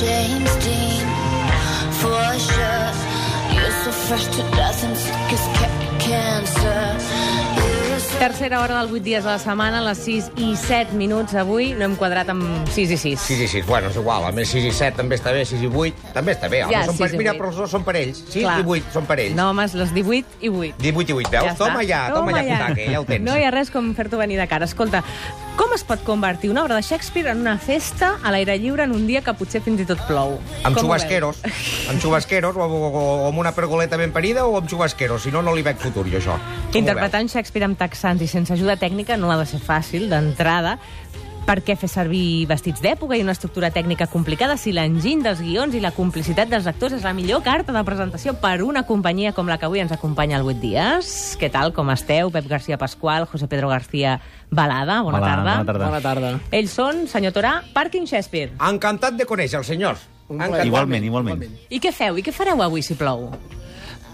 James Dean, for sure. You're so fresh to death and sick as ca- cancer. Tercera hora del 8 dies a la setmana, a les 6 i 7 minuts avui. No hem quadrat amb 6 i 6. 6 i 6, bueno, és igual. A més, 6 i 7 també està bé, 6 i 8 també està bé. Home, Ja, són i Mira, però els dos són parells. 6 Clar. i 8 són parells. No, home, les 18 i 8. 18 i 8, veus? està. toma ja, toma, ja, putaque, ja ho tens. No hi ha res com fer-t'ho venir de cara. Escolta, com es pot convertir una obra de Shakespeare en una festa a l'aire lliure en un dia que potser fins i tot plou? Amb Com xubasqueros. amb xubasqueros, o, o, o, amb una pergoleta ben parida, o amb xubasqueros. Si no, no li veig futur, jo, això. Com Interpretant Shakespeare amb texans i sense ajuda tècnica no ha de ser fàcil, d'entrada, per què fer servir vestits d'època i una estructura tècnica complicada si l'enginy dels guions i la complicitat dels actors és la millor carta de presentació per una companyia com la que avui ens acompanya al 8 dies? Què tal, com esteu? Pep García Pasqual, José Pedro García Balada, bona Hola, tarda. bona tarda. Bona tarda. Ells són, senyor Torà, Parking Shakespeare. Encantat de conèixer els senyors. Encantat. plaer. Igualment, igualment. I què feu? I què fareu avui si plou?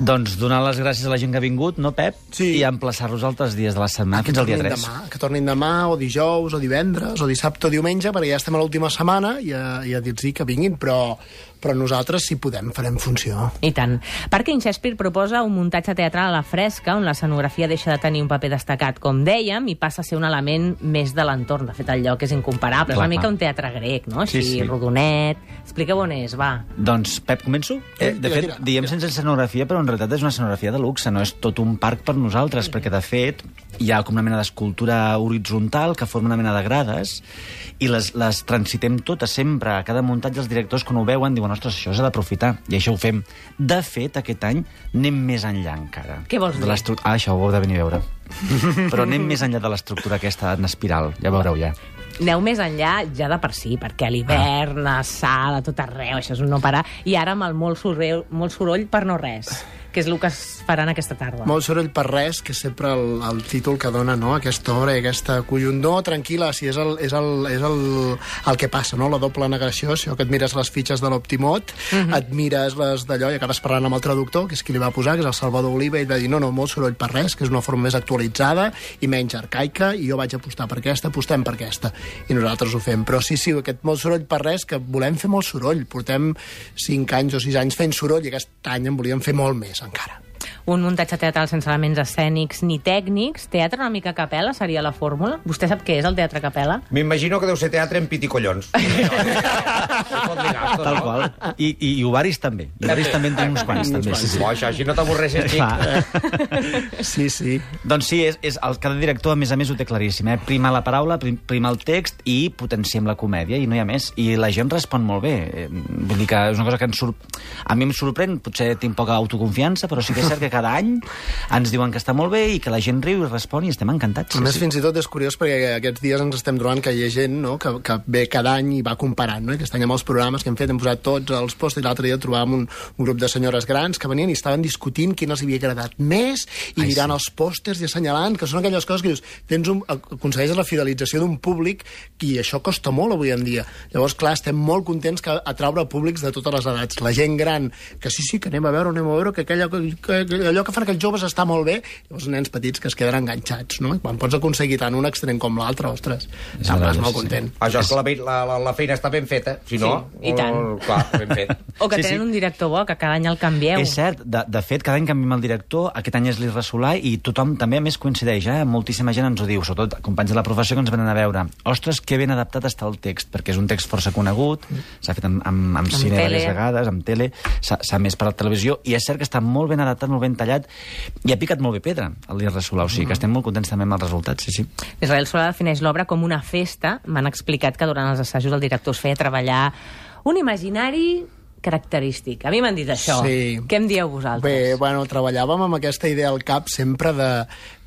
Doncs donar les gràcies a la gent que ha vingut, no, Pep? Sí. I emplaçar-los altres dies de la setmana fins al dia 3. Demà, que tornin demà, o dijous, o divendres, o dissabte o diumenge, perquè ja estem a l'última setmana i a, i a dir-los que vinguin, però, però nosaltres, si podem, farem funció. I tant. Parking Shakespeare proposa un muntatge teatral a la fresca, on l'escenografia deixa de tenir un paper destacat, com dèiem, i passa a ser un element més de l'entorn. De fet, el lloc és incomparable. Clar, és una mica un teatre grec, no? Així, Sí, sí. rodonet. Expliqueu on és, va. Doncs, Pep, començo? Eh, de tira, fet, tira. diem sense escenografia, però en realitat és una escenografia de luxe, no és tot un parc per nosaltres, perquè, de fet, hi ha com una mena d'escultura horitzontal que forma una mena de grades i les, les transitem totes sempre. A cada muntatge els directors, quan ho veuen, diuen ostres, això s'ha d'aprofitar. I això ho fem. De fet, aquest any anem més enllà encara. Què vols dir? Ah, això ho heu de venir a veure. però anem més enllà de l'estructura aquesta en espiral. Ja veureu, ja. Aneu més enllà ja de per si, perquè a l'hivern, a sal, a tot arreu, això és un no parar. I ara amb el molt soroll, molt soroll per no res, que és el que es faran aquesta tarda. Molt soroll per res, que és sempre el, el títol que dona no, aquesta obra i aquesta collondó. Tranquil·la, si és el, és el, és el, el que passa, no? la doble negació, això que et mires les fitxes de l'Optimot, et mires les d'allò i acabes parlant amb el traductor, que és qui li va posar, que és el Salvador Oliva, i va dir, no, no, molt soroll per res, que és una forma més actualitzada i menys arcaica, i jo vaig apostar per aquesta, apostem per aquesta. I nosaltres ho fem. Però sí, sí, aquest molt soroll per res, que volem fer molt soroll. Portem 5 anys o 6 anys fent soroll i aquest any en volíem fer molt més, encara. Un muntatge teatral sense elements escènics ni tècnics. Teatre una mica a capella seria la fórmula. Vostè sap què és el teatre a capella? M'imagino que deu ser teatre en pit i collons. Ho pot dir gasto, Tal qual. I, i, i ovaris també. I ovaris també en tenim uns quants, també. Sí, sí. Bo, això, així no t'avorreixes, xic. Sí, sí. Doncs sí, és, és el, cada director, a més a més, ho té claríssim. Eh? Primar la paraula, prim, primar el text i potenciem la comèdia, i no hi ha més. I la gent respon molt bé. Eh, Vull dir que és una cosa que ens sor... a mi em sorprèn, potser tinc poca autoconfiança, però sí que és cert que cada any ens diuen que està molt bé i que la gent riu i respon i estem encantats. A més, fins i tot és curiós perquè aquests dies ens estem trobant que hi ha gent no, que, que ve cada any i va comparant. No? Aquest any amb els programes que hem fet hem posat tots els posts i l'altre dia trobàvem un, un grup de senyores grans que venien i estaven discutint quin els havia agradat més i Ai, mirant sí. els pòsters i assenyalant, que són aquelles coses que dius, tens un, aconsegueixes la fidelització d'un públic i això costa molt avui en dia. Llavors, clar, estem molt contents que atraure públics de totes les edats. La gent gran, que sí, sí, que anem a veure, anem a veure, que, aquella, que, que allò que fan aquells joves està molt bé, llavors nens petits que es queden enganxats, no? I quan pots aconseguir tant un extrem com l'altre, ostres, És te'n vas meravellós, molt sí. content. Això és que la, la, la, la feina està ben feta. Si no, Sí, i tant. eh, clar, ben fet. O que Sí, tenen sí. un director bo, que cada any el canvieu. És cert, de, de fet, cada any canviem el director, aquest any és l'Isra Solà, i tothom també a més coincideix, eh? moltíssima gent ens ho diu, sobretot companys de la professió que ens venen a veure. Ostres, que ben adaptat està el text, perquè és un text força conegut, s'ha fet amb, amb, amb cine tele. diverses vegades, amb tele, s'ha s'ha més per la televisió, i és cert que està molt ben adaptat, molt ben tallat, i ha picat molt bé pedra, l'Isra Solà, o sigui que estem molt contents també amb els resultats, sí, sí. Israel Solà defineix l'obra com una festa. M'han explicat que durant els assajos el director es feia treballar un imaginari característic. A mi m'han dit això. Sí. Què em dieu vosaltres? Bé, bueno, treballàvem amb aquesta idea al cap sempre de,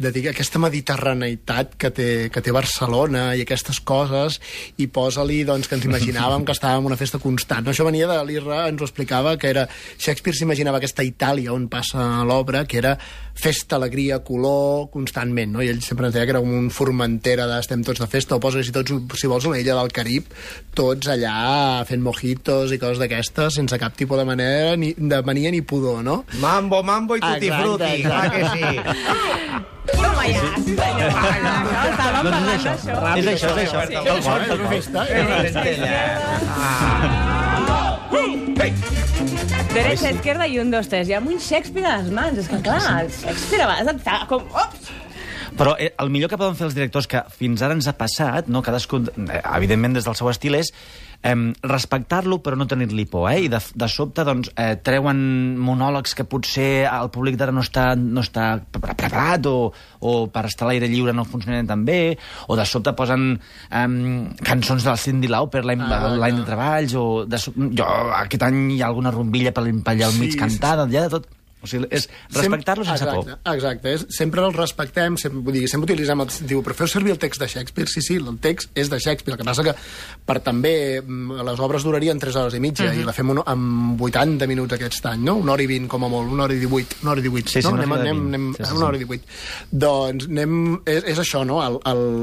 de dir que aquesta mediterraneïtat que té, que té Barcelona i aquestes coses, i posa-li doncs, que ens imaginàvem que estàvem en una festa constant. No, això venia de l'Irra, ens ho explicava, que era Shakespeare s'imaginava aquesta Itàlia on passa l'obra, que era festa, alegria, color, constantment, no? I ell sempre ens deia que era un Formentera de estem tots de festa, o posa si, tots, si vols una illa del Carib, tots allà fent mojitos i coses d'aquestes, sense cap tipus de manera, ni, de mania ni pudor, no? Mambo, mambo i tutti Exacte, frutti, clar que sí. Toma ja, sí, senyor. Estàvem parlant d'això. És això, és això. Festa. Ah. Ei, Derecha, izquierda i un, dos, tres. I amb un Shakespeare a les mans. És que, clar, el Shakespeare a vegades com... Ops! Però eh, el millor que poden fer els directors, que fins ara ens ha passat, no? cadascun, eh, evidentment des del seu estil, és eh, respectar-lo però no tenir-li por. Eh? I de, de sobte doncs, eh, treuen monòlegs que potser el públic d'ara no està, no està pre- preparat o, o per estar a l'aire lliure no funcionen tan bé, o de sobte posen eh, cançons de la Cindy Lauper l'any Ah, l'any ja. de treballs, o de, jo, aquest any hi ha alguna rumbilla per, allà al mig Sí, sí, cantada, hi ha de tot. O sigui, és respectar-lo sense por. exacte, Exacte, és, sempre el respectem, sempre, vull dir, sempre utilitzem el... Diu, però feu servir el text de Shakespeare? Sí, sí, el text és de Shakespeare. El que passa que per també mm, les obres durarien 3 hores i mitja i la fem un, amb 80 minuts aquest any, no? Una hora i 20 com a molt, una hora i 18, una hora i 18. Sí, sí, no? una anem, anem, 20. anem, Sí, sí, una hora i 18. Doncs anem, és, és això, no?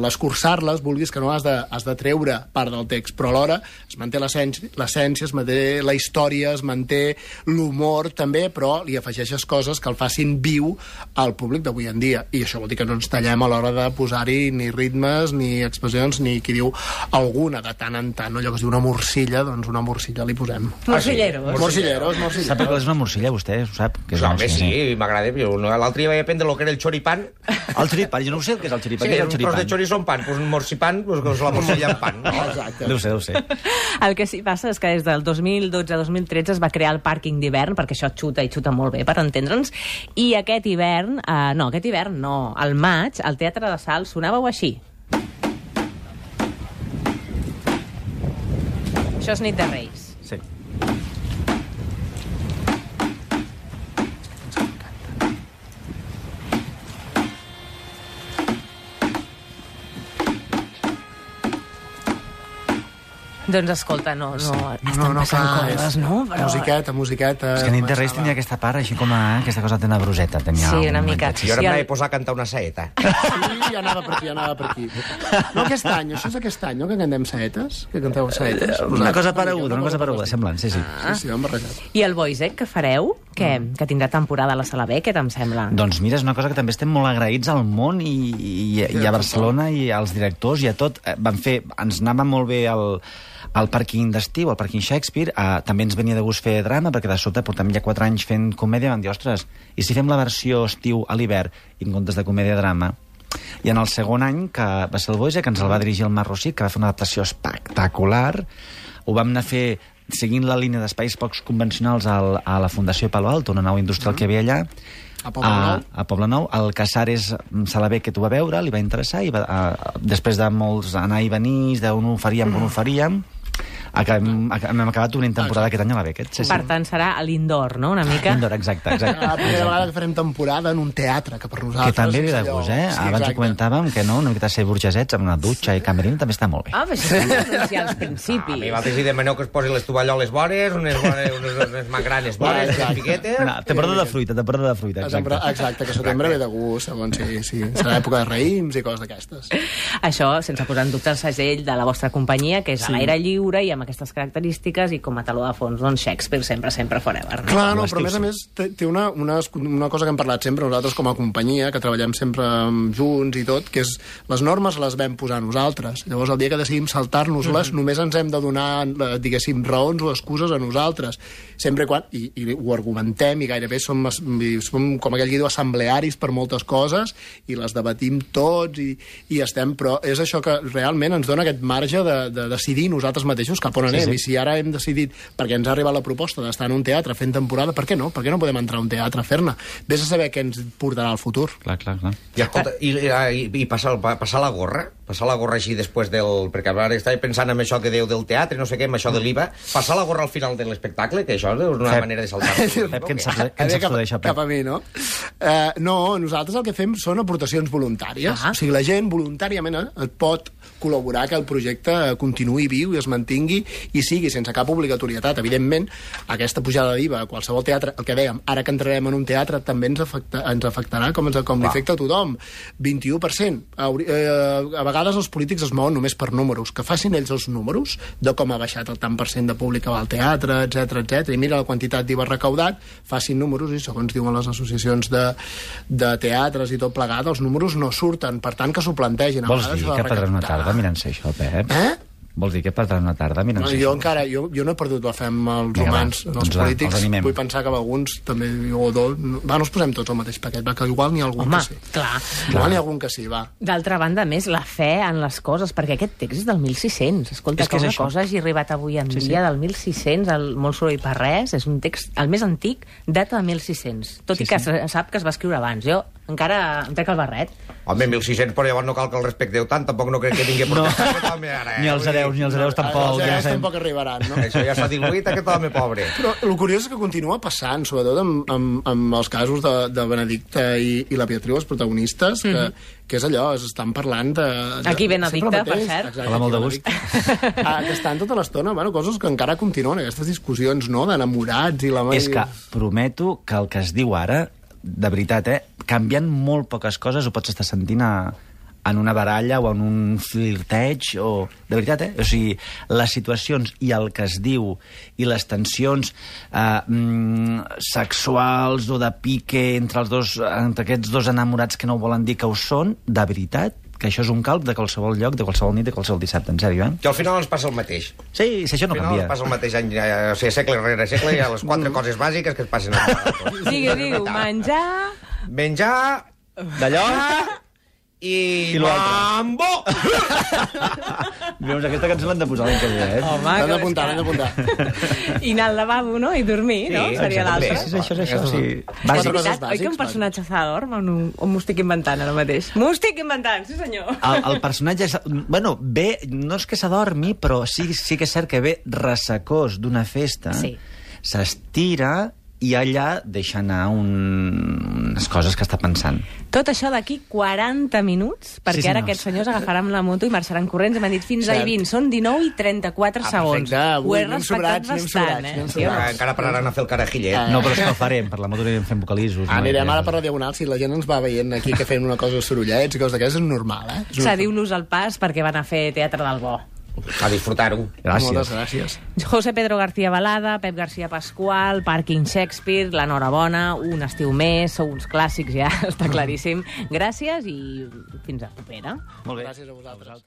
L'escurçar-les, vulguis que no, has de, has de treure part del text, però alhora es manté l'essència, l'essència, es manté la història, es manté l'humor també, però li afegeixes coses que el facin viu al públic d'avui en dia. I això vol dir que no ens tallem a l'hora de posar-hi ni ritmes, ni expressions, ni qui diu alguna de tant en tant, no? allò que es diu una morcilla, doncs una morcilla li posem. Morcilleros. Morcilleros, Sap morcilleros. que és una morcilla, vostè? Ho sap? Que és una home, morcilla, sí, m'agrada. No- L'altre dia vaig aprendre el que era el choripan. El xoripan, jo no ho sé el que és el xoripan. Sí, és un el tros de xoripan? chorizo en pan. Pues un morcipan, pues, pues la morcilla en pan. No? Exacte. Deu ser, deu ser. El que sí passa és que des del 2012 a 2013 es va crear el pàrquing d'hivern, perquè això xuta i xuta molt bé, per entendre'ns, i aquest hivern, eh, no, aquest hivern no, al maig, al Teatre de Sal sonàveu així. Això és Nit de Reis. Sí. Doncs escolta, no, no, estan No, no, passant clar, coses, és no? Però... musiqueta, musiqueta... És que Nit de Reis tenia aquesta part així com a... Aquesta cosa tenebroseta. Tenia Sí, una mica. momentet. Jo ara Sí, em el- vaig posar a cantar una saeta. Sí, anava per aquí, anava per aquí. No aquest any, això és aquest any, no?, que cantem saetes? Que canteu saetes? Una cosa pareguda, una cosa pareguda, semblant, sí, sí. Sí, sí, ho hem barrejat. I el Boisec que fareu, que, que tindrà temporada a la Sala B, què te'n sembla? Doncs mira, és una cosa que també estem molt agraïts al món i, i, i a Barcelona i als directors i a tot. Eh, Van fer, ens anava molt bé el, el pàrquing d'estiu, el pàrquing Shakespeare, eh, també ens venia de gust fer drama, perquè de sobte portem ja 4 anys fent comèdia, vam dir, ostres, i si fem la versió estiu a l'hivern en comptes de comèdia-drama? I en el segon any, que va ser el Boise, que ens el va dirigir el Rossi, que va fer una adaptació espectacular, ho vam anar a fer seguint la línia d'espais pocs convencionals al, a la Fundació Palo Alto, una nau industrial que hi havia allà, A Poblenou. a, a Poblenou. El Casares Salavé, que t'ho va veure, li va interessar, i va, a, després de molts anar i venir, d'on ho faríem, on ho faríem, acabem, ac- hem acabat obrint temporada aquest any a la Beckett. Sí, sí. Per tant, serà a l'Indoor, no?, una mica? Indoor, exacte, exacte. La primera vegada que farem temporada en un teatre, que per nosaltres... que també ve de gust, eh? Sí, Abans ho comentàvem, que no, una miqueta ser burgesets amb una dutxa i camerino també està molt bé. Ah, però això és als A mi vosaltres hi demaneu que es posi les tovalloles bones, unes, bones, unes, unes magranes bones, unes piquetes... No, temporada de fruita, temporada de fruita, exacte. exacte, que setembre ve de gust, segons sí, sí. Serà època de raïms i coses d'aquestes. Això, sense posar en dubte el segell de la vostra companyia, que és a l'aire lliure i amb aquestes característiques i com a taló de fons, doncs Shakespeare sempre, sempre forever. No? Clar, no, però a més a més té, una, una, una cosa que hem parlat sempre nosaltres com a companyia, que treballem sempre mm, junts i tot, que és les normes les vam posar nosaltres. Llavors, el dia que decidim saltar-nos-les, només ens hem de donar, eh, diguéssim, raons o excuses a nosaltres. Sempre quan, i, i ho argumentem, i gairebé som, som com aquell que diu assemblearis per moltes coses, i les debatim tots, i, i estem... Però és això que realment ens dona aquest marge de, de decidir nosaltres mateixos cap on anem. sí. I si ara hem decidit, perquè ens ha arribat la proposta d'estar en un teatre fent temporada, per què no? Per què no podem entrar a un teatre a fer-ne? Vés a saber què ens portarà al futur. Clar, clar, clar. I, escolta, i, i, i passar, el- passar la gorra? Passar la gorra així després del... Perquè ara estava pensant en això que deu del teatre, no sé què, amb això de l'IVA. Passar la gorra al final de l'espectacle, que això és una Pep. manera de saltar. Pep, què en saps, què en Ara saps tu d'això, cap Pep? a mi, no? Uh, no, nosaltres el que fem són aportacions voluntàries. Ah. O sigui, la gent voluntàriament eh, et pot col·laborar que el projecte continuï viu i es mantingui i sigui sense cap obligatorietat. Evidentment, aquesta pujada d'IVA a qualsevol teatre, el que dèiem, ara que entrarem en un teatre també ens, afecta, ens afectarà com, ens, com li afecta a tothom. 21%. Hauri- Eh, a vegades els polítics es mouen només per números. Que facin ells els números de com ha baixat el tant per cent de públic que va al teatre, etc etc. I mira la quantitat d'IVA recaudat, facin números i segons diuen les associacions de, de teatres i tot plegat, els números no surten. Per tant, que s'ho plantegin. Vols vegades dir que perdràs una tarda mirant-se això, Pep? Eh? Vols dir que perdran una tarda mirant No, jo encara, jo, jo no he perdut la fe amb els Vinga, va, humans, en els doncs va, polítics. els animem. Vull pensar que amb alguns també, o dos, va, no els posem tots al mateix paquet, va, que igual n'hi ha algun Home, que sí. clar. Igual n'hi ha algun que sí, va. D'altra banda, més, la fe en les coses, perquè aquest text és del 1600. Escolta, És que que és una això. cosa hagi arribat avui en Sí, sí, sí. dia del 1600, el molt soroll per res, és un text, el més antic, data de 1600. Tot Sí, i que sí. sap que es va escriure abans. Jo encara em trec el barret. Home, 1.600, però llavors no cal que el respecteu tant, tampoc no crec que vingui a No. aquest home ara. eh? Ni els hereus, ni els hereus tampoc. Els ja hereus sabem. tampoc arribaran, no? Això ja s'ha diluït, aquest home pobre. Però el curiós és que continua passant, sobretot amb, amb, amb els casos de, de Benedicta i, i la Beatriu, els protagonistes, que, que és allò, s'estan parlant de... de Aquí Benedicta, per cert. Exacte, Hola, molt de gust. Ah, que estan tota l'estona, bueno, coses que encara continuen, aquestes discussions, no?, d'enamorats i la... És que prometo que el que es diu ara, de veritat, eh, canviant molt poques coses, ho pots estar sentint a, en una baralla o en un flirteig o... De veritat, eh? O sigui, les situacions i el que es diu i les tensions eh, mm, sexuals o de pique entre, els dos, entre aquests dos enamorats que no volen dir que ho són, de veritat, que això és un calc de qualsevol lloc, de qualsevol nit, de qualsevol dissabte, en sèrio, eh? Que al final ens passa el mateix. Sí, si això no Al final canvia. passa el mateix any, eh, o sigui, segle rere segle, hi ha les quatre coses bàsiques que es passen Digue, digue, menjar... Menjar, D'allò... i... I. Mambo! Doncs aquesta cançó l'hem de posar l'any que ve, eh? Home, L'hem que d'apuntar, l'hem d'apuntar. I anar al lavabo, no? I dormir, no? Sí, Seria l'altre. Sí, sí, això és això. Sí. És Bàsic. coses veritat, oi que un personatge s'ha de dormir o, no, o m'ho estic inventant ara mateix? M'ho estic inventant, sí senyor. El, el personatge... És, bueno, ve, no és que s'adormi, però sí, sí que és cert que ve ressecós d'una festa, Sí. s'estira i allà deixa anar un, unes coses que està pensant. Tot això d'aquí 40 minuts, perquè Sí, ara aquests senyors agafaran la moto i marxaran corrents. M'han dit fins a Cert. i 20. Són 19 i 34 Ah, segons. perfecte. Avui Ho he respectat sobrats, bastant, sobrats, eh? Ah, encara pararan a fer el carajillet. Ah. No, però és que ho farem, per la moto anirem fent vocalisos. no? Anirem ara per la Diagonal, si la gent ens va veient aquí que fem una cosa de sorollets i coses d'aquestes, és normal, eh? Cediu-los al pas perquè van a fer teatre del bo. A disfrutar-ho. Moltes Gràcies. gràcies. José Pedro García Balada, Pep García Pasqual, Parking Shakespeare, l'enhorabona, un estiu més, sou uns clàssics ja, està claríssim. Gràcies i fins a propera. Molt bé. Gràcies a vosaltres.